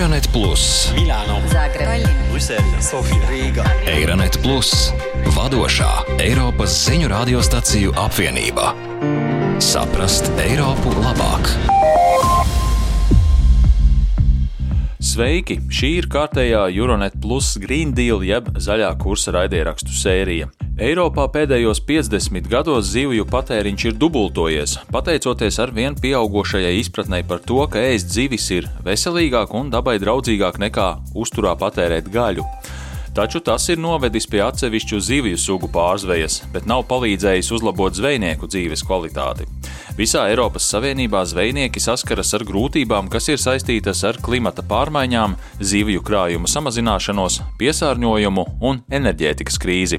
Eironet Plus, Milāno, Zagreb, Brisele, Sofija, Rīga. Eironet Plus, vadošā Eiropas ziņu radiostaciju apvienība. Saprast Eiropu labāk! Sveiki! Šī ir kārtējā Euronet Plus Green Deal jeb zaļā kursa raidierakstu sērija. Eiropā pēdējos 50 gados zivju patēriņš ir dubultojies, pateicoties ar vien pieaugušajai izpratnei par to, ka ēst zivis ir veselīgāk un dabai draudzīgāk nekā uzturā patērēt gaļu. Taču tas ir novedis pie atsevišķu zivju sugu pārzvejas, bet nav palīdzējis uzlabot zvejnieku dzīves kvalitāti. Visā Eiropas Savienībā zvejnieki saskaras ar grūtībām, kas ir saistītas ar klimata pārmaiņām, zivju krājumu samazināšanos, piesārņojumu un enerģētikas krīzi.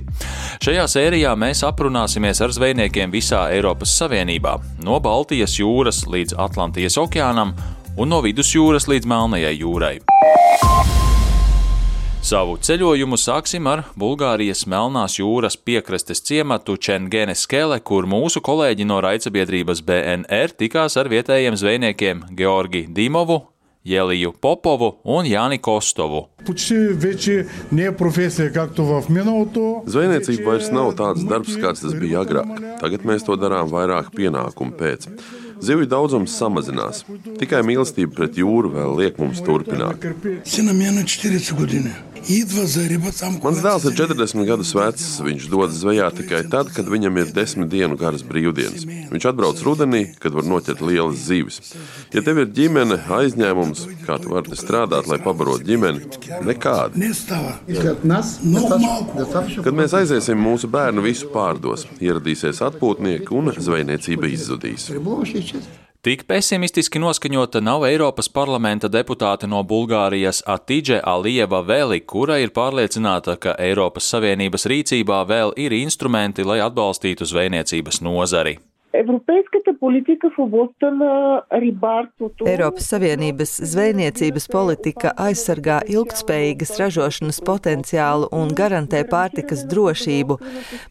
Šajā sērijā mēs aprunāsimies ar zvejniekiem visā Eiropas Savienībā, no Baltijas jūras līdz Atlantijas okeānam un no Vidusjūras līdz Melnajai jūrai. Savu ceļojumu sāksim ar Bulgārijas Melnās jūras piekrastes ciematu Čengene Skele, kur mūsu kolēģi no raicabiedrības BNR tikās ar vietējiem zvejniekiem Georgi Dimovu, Jeliju Popovu un Jāni Kostovu. Zvejniecība vairs nav tāds darbs, kāds tas bija agrāk. Tagad mēs to darām vairāk pienākumu pēc. Zivju daudzums samazinās. Tikai mīlestība pret jūru vēl liek mums turpināt. Mans dēls ir 40 gadus vecs. Viņš dodas zvejā tikai tad, kad viņam ir desmit dienu garas brīvdienas. Viņš atbrauc rudenī, kad var noķert lielas zivis. Ja tev ir ģimene, aizņēmums, kā tu vari strādāt, lai pabarotu ģimeni, nekādi. Kad mēs aiziesim, mūsu bērnu visu pārdos, ieradīsies atpūtnieki un zvejniecība izzudīs. Tik pesimistiski noskaņota nav Eiropas parlamenta deputāte no Bulgārijas Atidže Alieva Veli, kura ir pārliecināta, ka Eiropas Savienības rīcībā vēl ir instrumenti, lai atbalstītu zvejniecības nozari. Европейската политика в областта на рибарството. Eiropas Savienības zvejniecības politika aizsargā ilgtspējīgas ražošanas potenciālu un garantē pārtikas drošību.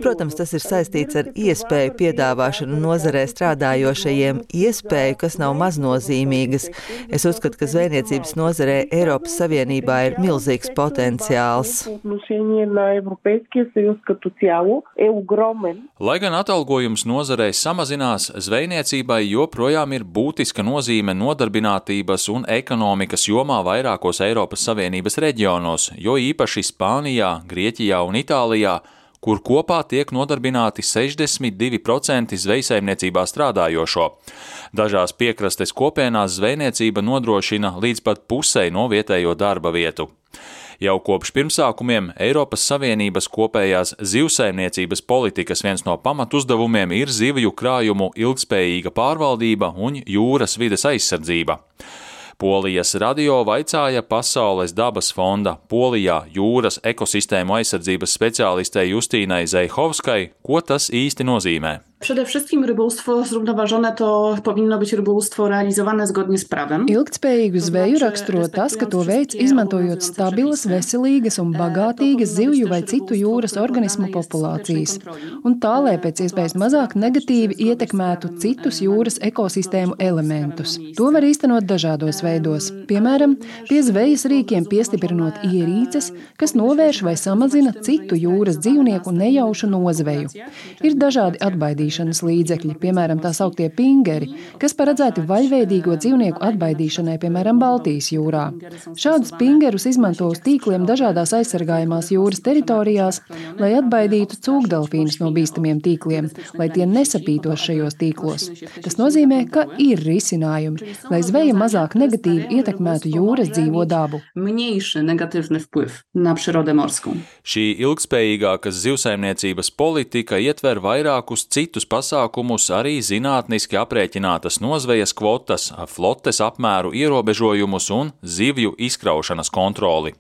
Protams, tas ir saistīts ar iespēju piedāvāšanu nozarē strādājošajiem, iespēju, kas nav maznozīmīgas. Es uzskatu, ka zvejniecības nozarē Eiropas Savienībā ir milzīgs potenciāls. По отношение на Европейския съюз като цяло е огромен. Lai gan atalgojums nozarei samazinās, zvejniecībai joprojām ir būtiska nozīme nodarbinātības un ekonomikas jomā vairākos Eiropas Savienības reģionos, jo īpaši Spānijā, Grieķijā un Itālijā, kur kopā tiek nodarbināti 62% zvejsaimniecībā strādājošo. Dažās piekrastes kopienās zvejniecība nodrošina līdz pat pusei no vietējo darba vietu. Jau kopš pirmsākumiem Eiropas Savienības kopējās zivsaimniecības politikas viens no pamatuzdevumiem ir zivju krājumu ilgspējīga pārvaldība un jūras vides aizsardzība. Polijas radio vaicāja Pasaules dabas fonda Polijā jūras ekosistēmu aizsardzības speciālistei Justīnai Zeihovskai, ko tas īsti nozīmē. Przede wszystkim rybołówstwo zrównoważone to powinno być rybołówstwo realizowane zgodnie z prawem. Ilgtspējīgu zveju raksturo tas, ka to veids izmantojot stabilas, veselīgas un bagātīgas zivju vai citu jūras organismu populācijas, un tā, lai pēc iespējas mazāk negatīvi ietekmētu citus jūras ekosistēmu elementus. To var īstenot dažādos veidos, piemēram, pie zvejas rīkiem piestiprinot ierīces, kas novērš vai samazina citu jūras dzīvnieku nejaušu nozveju. Ir dažādi atbaidīšanas līdzekļi, piemēram, tā sauktie pingeri, kas paredzēti vaļveidīgo dzīvnieku atbaidīšanai, piemēram, Baltijas jūrā. Šādus pingerus izmanto uz tīkliem dažādās aizsargājumās jūras teritorijās, lai atbaidītu cūkdelfīnus no bīstamiem tīkliem, lai tie nesapītos šajos tīklos. Tas nozīmē, ka ir risinājumi, lai zveja mazāk negatīvi ietekmētu jūras dzīvo dabu. Šī ilgspējīgākas zivsaimniecības politika ietver vairākus citus pasākumus, arī zinātniski aprēķinātas nozvejas kvotas, flotes apmēru ierobežojumus un zivju izkraušanas kontroli.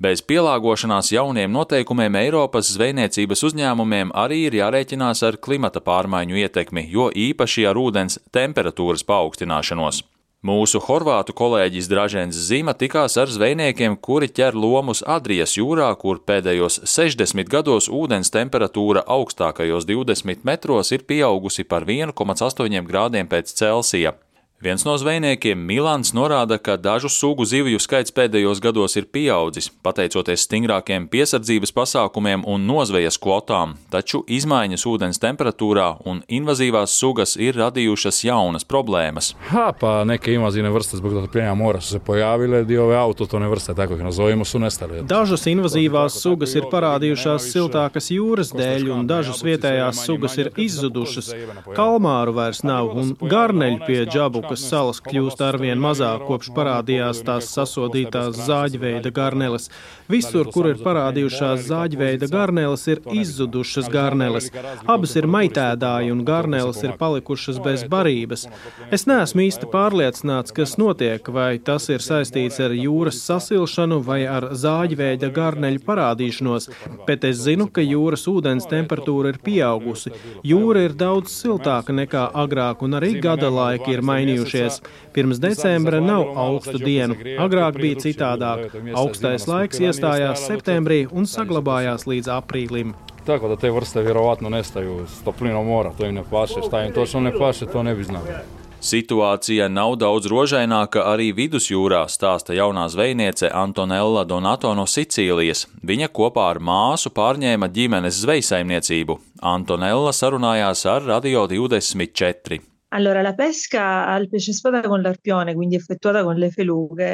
Bez pielāgošanās jauniem noteikumiem Eiropas zvejniecības uzņēmumiem arī ir jārēķinās ar klimata pārmaiņu ietekmi, jo īpaši ar ūdens temperatūras paaugstināšanos. Mūsu horvātu kolēģis Dražens Zima tikās ar zvejniekiem, kuri ķer lomus Adrijas jūrā, kur pēdējos 60 gados ūdens temperatūra augstākajos 20 metros ir pieaugusi par 1,8 grādiem pēc Celsija. Viens no zvejniekiem, Milans, norāda, ka dažu sugu zivju skaits pēdējos gados ir pieaudzis, pateicoties stingrākiem piesardzības pasākumiem un nozvejas kvotām, taču izmaiņas ūdens temperatūrā un invazīvās sugas ir radījušas jaunas problēmas. Ha, pa neke invazivne vrste zbog zatopljenja mora su se pojavile, dio ove autotone vrste, tako ih nazovimo, su nestale. Dažas invazīvās sugas ir parādījušās siltākas jūras dēļ, un dažas vietējās sugas ir izzudušas. Kalmāru vairs nav, un garneļi pie džabu Amerikas salas kļūst arvien mazāk, kopš parādījās tās sasodītās zāģveida garneles. Visur, kur ir parādījušās zāģveida garneles, ir izzudušas garneles. Abas ir maitēdāji un garneles ir palikušas bez barības. Es neesmu īsti pārliecināts, kas notiek, vai tas ir saistīts ar jūras sasilšanu vai ar zāģveida garneļu parādīšanos, bet es zinu, ka jūras ūdens temperatūra ir pieaugusi. Jūra ir daudz siltāka nekā agrāk, un arī gada laiki ir mainījušies mainījušies. Pirms decembra nav augstu dienu, agrāk bija citādāk. Augstais laiks iestājās septembrī un saglabājās līdz aprīlim. Tako da te vrste vjerovatno nestaju s toplinom mora, to im ne paše. Šta im točno ne paše, to ne bi znali. Situācija nav daudz rožaināka arī vidusjūrā, stāsta jaunā zvejniece Antonella Donato no Sicīlijas. Viņa kopā ar māsu pārņēma ģimenes zvejsaimniecību. Antonella sarunājās ar Radio 24. Allora, la pesca al pesce spada con l'arpione, quindi effettuata con le felughe.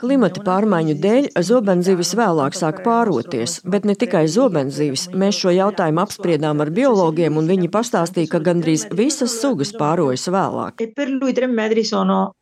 Klimata pārmaiņu dēļ zobenzivis vēlāk sāk pāroties, bet ne tikai zobenzivis. Mēs šo jautājumu apspriedām ar biologiem, un viņi pastāstīja, ka gandrīz visas sugas pārojas vēlāk.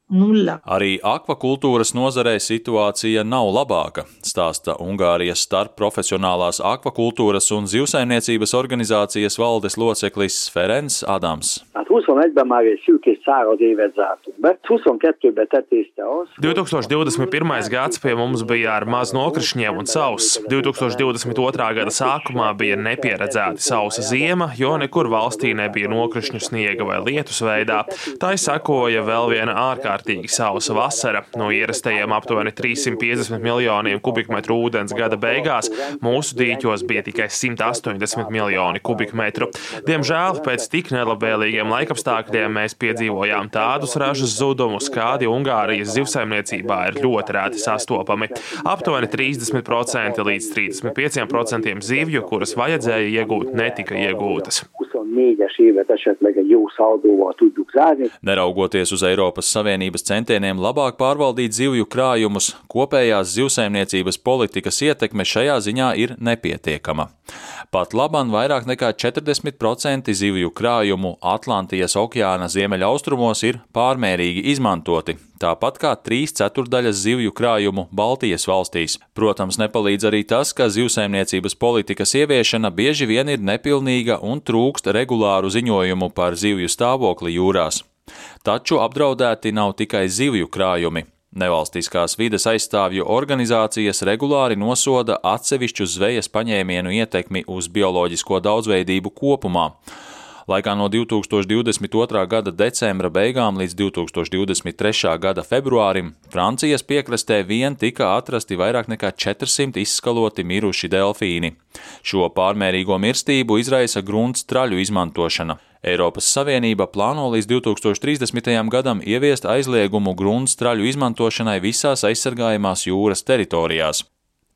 Per lui 3 metri sono Nulla. Arī akvakultūras nozarē situācija nav labāka, stāsta Ungārijas starpprofesionālās akvakultūras un zivsaimniecības organizācijas valdes loceklis Ferenc Adams. 21-ben már egy szűk és száraz évet zártunk be, 22-ben tetézte az. 2021. gads pie mums bija ar maz nokrišņiem un sauss. 2022. gada sākumā bija nepieredzēti sausa ziema, jo nekur valstī nebija nokrišņu sniega vai lietus veidā. Tā izsakoja vēl viena ārkārtīgi sausa vasara. No ierastajiem aptuveni 350 miljoniem kubikmetru ūdens gada beigās mūsu dīķos bija tikai 180 miljoni kubikmetru. Diemžēl pēc tik nelabvēlīgiem laikapstākļiem mēs piedzīvojām tādus ražas zudumus, kādi Ungārijas zivsaimniecībā ir ļoti rēti sastopami. Aptuveni 30% līdz 35% zivju, kuras vajadzēja iegūt, netika iegūtas. Neraugoties uz Eiropas Savienības centieniem labāk pārvaldīt zivju krājumus, kopējās zivsaimniecības politikas ietekme šajā ziņā ir nepietiekama. Pat labam vairāk nekā 40% zivju krājumu Atlantijas okeāna ziemeļaustrumos ir pārmērīgi izmantoti, tāpat kā 3 ceturdaļas zivju krājumu Baltijas valstīs. Protams, nepalīdz arī tas, ka zivsaimniecības politikas ieviešana bieži vien ir nepilnīga un trūkst regulāru ziņojumu par zivju stāvokli jūrās. Taču apdraudēti nav tikai zivju krājumi. Nevalstiskās vides aizstāvju organizācijas regulāri nosoda atsevišķu zvejas paņēmienu ietekmi uz bioloģisko daudzveidību kopumā. Laikā no 2022. gada decembra beigām līdz 2023. gada februārim Francijas piekrastē vien tika atrasti vairāk nekā 400 izskaloti miruši delfīni. Šo pārmērīgo mirstību izraisa grunts traļu izmantošana. Eiropas Savienība plāno līdz 2030. gadam ieviest aizliegumu grunts traļu izmantošanai visās aizsargājamās jūras teritorijās.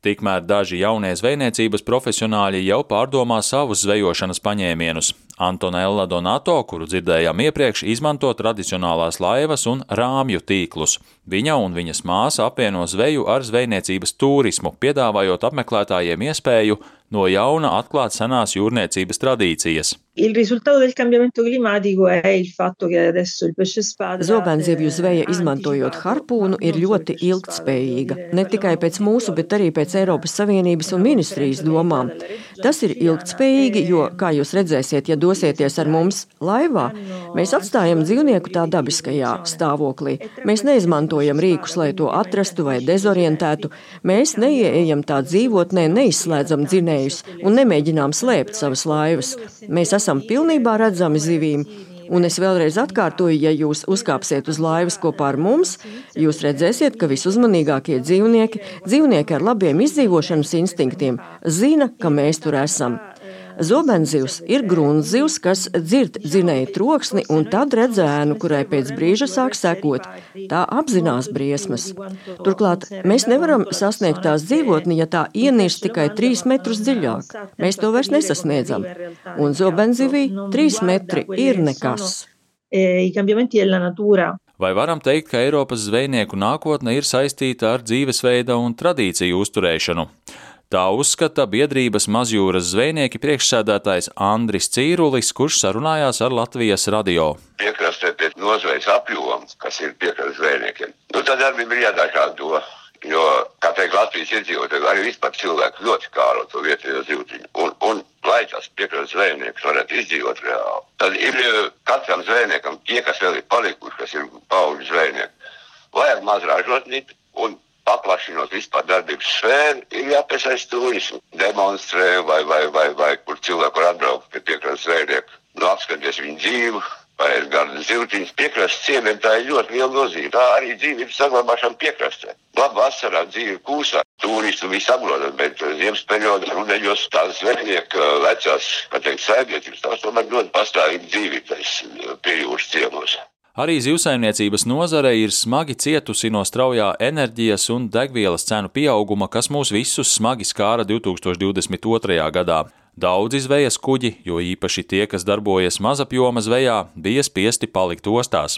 Tikmēr daži jaunie zvejniecības profesionāļi jau pārdomā savus zvejošanas paņēmienus. Antonella Donato, kuru dzirdējām iepriekš, izmanto tradicionālās laivas un rāmju tīklus. Viņa un viņas māsa apvieno zveju ar zvejniecības turismu, piedāvājot apmeklētājiem iespēju no jauna atklāt senās jūrniecības tradīcijas. Il risultato del cambiamento climatico è il fatto che adesso il pesce spada. Zobenzivju zveja izmantojot harpūnu ir ļoti ilgtspējīga. Ne tikai pēc mūsu, bet arī pēc Eiropas Savienības un ministrijas domām. Tas ir ilgtspējīgi, jo, kā jūs redzēsiet, ja dosieties ar mums laivā, mēs atstājam dzīvnieku tā dabiskajā stāvoklī. Mēs neizmantojam rīkus, lai to atrastu vai dezorientētu. Mēs neieejam tā dzīvotnē, neizslēdzam dzinējus un nemēģinām slēpt savas laivas. Mēs esam pilnībā redzami zivīm. Un es vēlreiz atkārtoju, ja jūs uzkāpsiet uz laivas kopā ar mums, jūs redzēsiet, ka visuzmanīgākie dzīvnieki, dzīvnieki ar labiem izdzīvošanas instinktiem, zina, ka mēs tur esam. Zobenzivs ir grunzivs, kas dzird dzinēju troksni un tad redz ēnu, kurai pēc brīža sāk sekot. Tā apzinās briesmas. Turklāt mēs nevaram sasniegt tās dzīvotni, ja tā ienirst tikai trīs metrus dziļāk. Mēs to vairs nesasniedzam. Un zobenzivī trīs metri ir nekas. I cambiamenti della natura Vai varam teikt, ka Eiropas zvejnieku nākotne ir saistīta ar dzīvesveida un tradīciju uzturēšanu? Tā uzskata biedrības mazjūras zvejnieki priekšsēdētājs Andris Cīrulis, kurš sarunājās ar Latvijas radio. Piekrastē pie nozvejas apjoma, kas ir piekrastes zvejniekiem. Nu, tad darbība ir jādažādo. Jo, kā teikt, Latvijas iedzīvotāji arī vispār cilvēki ļoti kāro to vietējo zivtiņu. Un, un lai tas piekrastes zvejnieks varētu izdzīvot reāli, tad ir katram zvejniekam, tie, kas vēl ir palikuši, kas ir pauģi zvejnieki, vajag maz ražotnīt un paplašinot vispār darbības sfēru, ir jāpiesaist turismu. Demonstrē vai, vai, vai, vai kur cilvēku var atbraukt pie piekrastes zvejnieku, nu apskaties viņu dzīvi vai gan zivtiņas piekrastes ciemiem, tā ir ļoti liela nozīme. Tā arī dzīvības saglabāšana piekrastē. Labi, vasarā dzīve kūsā, turistu visu apglodot, bet ziemas periodā, rudeņos tās zvejnieka vecās, kā teikt, saimniecības, tās tomēr ļoti pastāvīgi dzīvības pie jūras ciemos. Arī zivsaimniecības nozare ir smagi cietusi no straujā enerģijas un degvielas cenu pieauguma, kas mūs visus smagi skāra 2022. gadā. Daudzi zvejas kuģi, jo īpaši tie, kas darbojas mazapjoma zvejā, bija spiesti palikt ostās.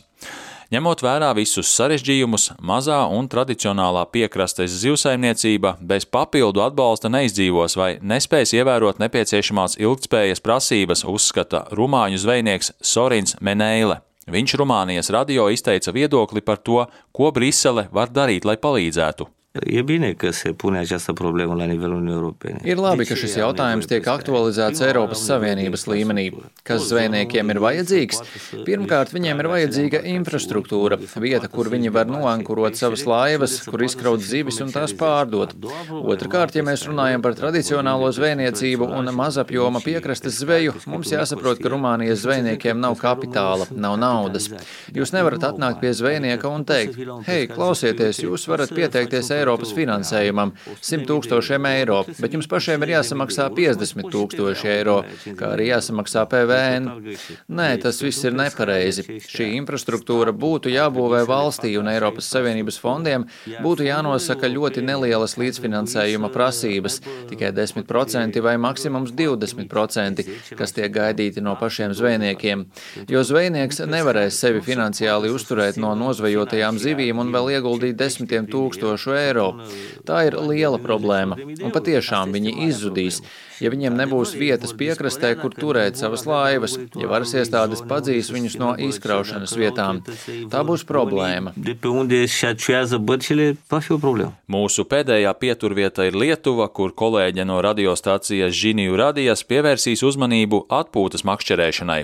Ņemot vērā visus sarežģījumus, mazā un tradicionālā piekrastes zivsaimniecība bez papildu atbalsta neizdzīvos vai nespēs ievērot nepieciešamās ilgtspējas prasības, uzskata rumāņu zvejnieks Sorins Meneile. Viņš Rumānijas radio izteica viedokli par to, ko Brisele var darīt, lai palīdzētu. E bine că se pune această problemă la nivelul Uniunii Europene. Ir labi, ka šis jautājums tiek aktualizēts Eiropas Savienības līmenī. Kas zvejniekiem ir vajadzīgs? Pirmkārt, viņiem ir vajadzīga infrastruktūra, vieta, kur viņi var noankurot savas laivas, kur izkraut zivis un tās pārdot. Otrakārt, ja mēs runājam par tradicionālo zvejniecību un mazapjoma piekrastes zveju, mums jāsaprot, ka Rumānijas zvejniekiem nav kapitāla, nav naudas. Jūs nevarat atnākt pie zvejnieka un teikt, hei, klausieties, jūs varat pieteikties Eiropas finansējumam 100 tūkstošiem eiro, bet jums pašiem ir jāsamaksā 50 tūkstoši eiro, kā arī jāsamaksā PVN. Nē, tas viss ir nepareizi. Šī infrastruktūra būtu jābūvē valstī un Eiropas Savienības fondiem būtu jānosaka ļoti nelielas līdzfinansējuma prasības, tikai 10% vai maksimums 20%, kas tiek gaidīti no pašiem zvejniekiem. Jo zvejnieks nevarēs sevi finansiāli uzturēt no nozvejotajām zivīm un vēl ieguldīt desmitiem tūkstošu eiro eiro. Tā ir liela problēma, un patiešām viņi izzudīs, ja viņiem nebūs vietas piekrastē, kur turēt savas laivas, ja varas iestādes padzīs viņus no izkraušanas vietām. Tā būs problēma. Mūsu pēdējā pieturvieta ir Lietuva, kur kolēģe no radiostācijas Žiniju radijas pievērsīs uzmanību atpūtas makšķerēšanai.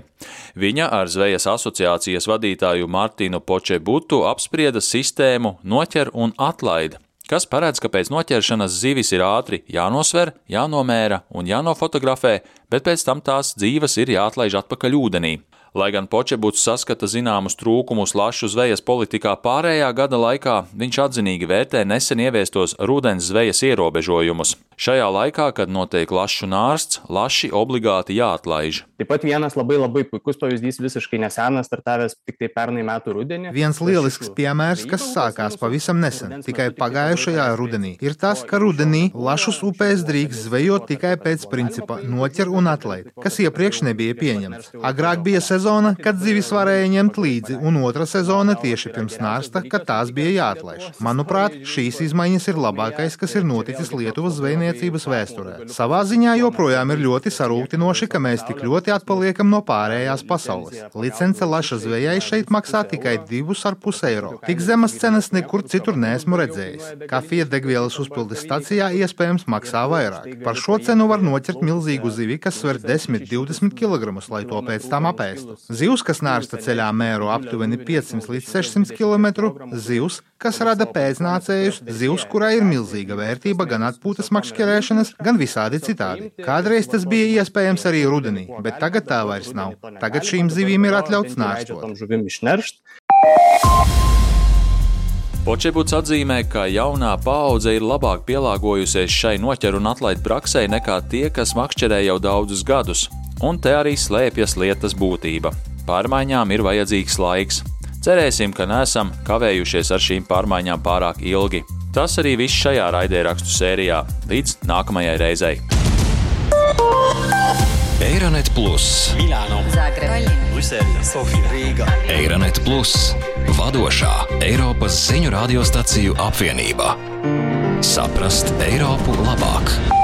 Viņa ar Zvejas asociācijas vadītāju Martinu Počebutu apsprieda sistēmu noķer un atlaida kas paredz, ka pēc noķeršanas zivis ir ātri jānosver, jānomēra un jānofotografē, bet pēc tam tās dzīves ir jāatlaiž atpakaļ ūdenī. Lai gan Počebuts saskata zināmus trūkumus lašu zvejas politikā pārējā gada laikā, viņš atzinīgi vērtē nesen ieviestos rudens zvejas ierobežojumus. Šajā laikā, kad notiek lašu nārsts, laši obligāti jāatlaiž. Taip pat vienas labai labai puikus pavyzdys visiškai nesenas, startavęs tik tai pernai metų rudenį. Viens lielisks piemērs, kas sākās pavisam nesen, tikai pagājušajā rudenī, ir tas, ka rudenī lašus upēs drīkst zvejot tikai pēc principa noķer un atlaid, kas iepriekš nebija pieņemts. Agrāk bija sezona kad zivis varēja ņemt līdzi, un otra sezona tieši pirms nārsta, kad tās bija jāatlaiž. Manuprāt, šīs izmaiņas ir labākais, kas ir noticis Lietuvas zvejniecības vēsturē. Savā ziņā joprojām ir ļoti sarūktinoši, ka mēs tik ļoti atpaliekam no pārējās pasaules. Licence laša zvejai šeit maksā tikai 2,5 eiro. Tik zemas cenas nekur citur neesmu redzējis. Kafija degvielas uzpildes stacijā iespējams maksā vairāk. Par šo cenu var noķert milzīgu zivi, kas sver 10-20 kg, lai to pēc tam apēst ēstu. Zivs, kas nārsta ceļā mēro aptuveni 500 līdz 600 km, zivs, kas rada pēcnācējus, zivs, kurai ir milzīga vērtība gan atpūtas makšķerēšanas, gan visādi citādi. Kādreiz tas bija iespējams arī rudenī, bet tagad tā vairs nav. Tagad šīm zivīm ir atļauts nārstot. Počebuts atzīmē, ka jaunā paudze ir labāk pielāgojusies šai noķeru un atlaidu praksē nekā tie, kas makšķerē jau daudzus gadus, un te arī slēpjas lietas būtība. Pārmaiņām ir vajadzīgs laiks. Cerēsim, ka neesam kavējušies ar šīm pārmaiņām pārāk ilgi. Tas arī viss šajā raidierakstu sērijā. Līdz nākamajai reizei! Eironet Plus, Milāno, Zagreba, Brisele, Sofija, Rīga. Eironet Plus, vadošā Eiropas ziņu radiostaciju apvienība. Saprast Eiropu labāk!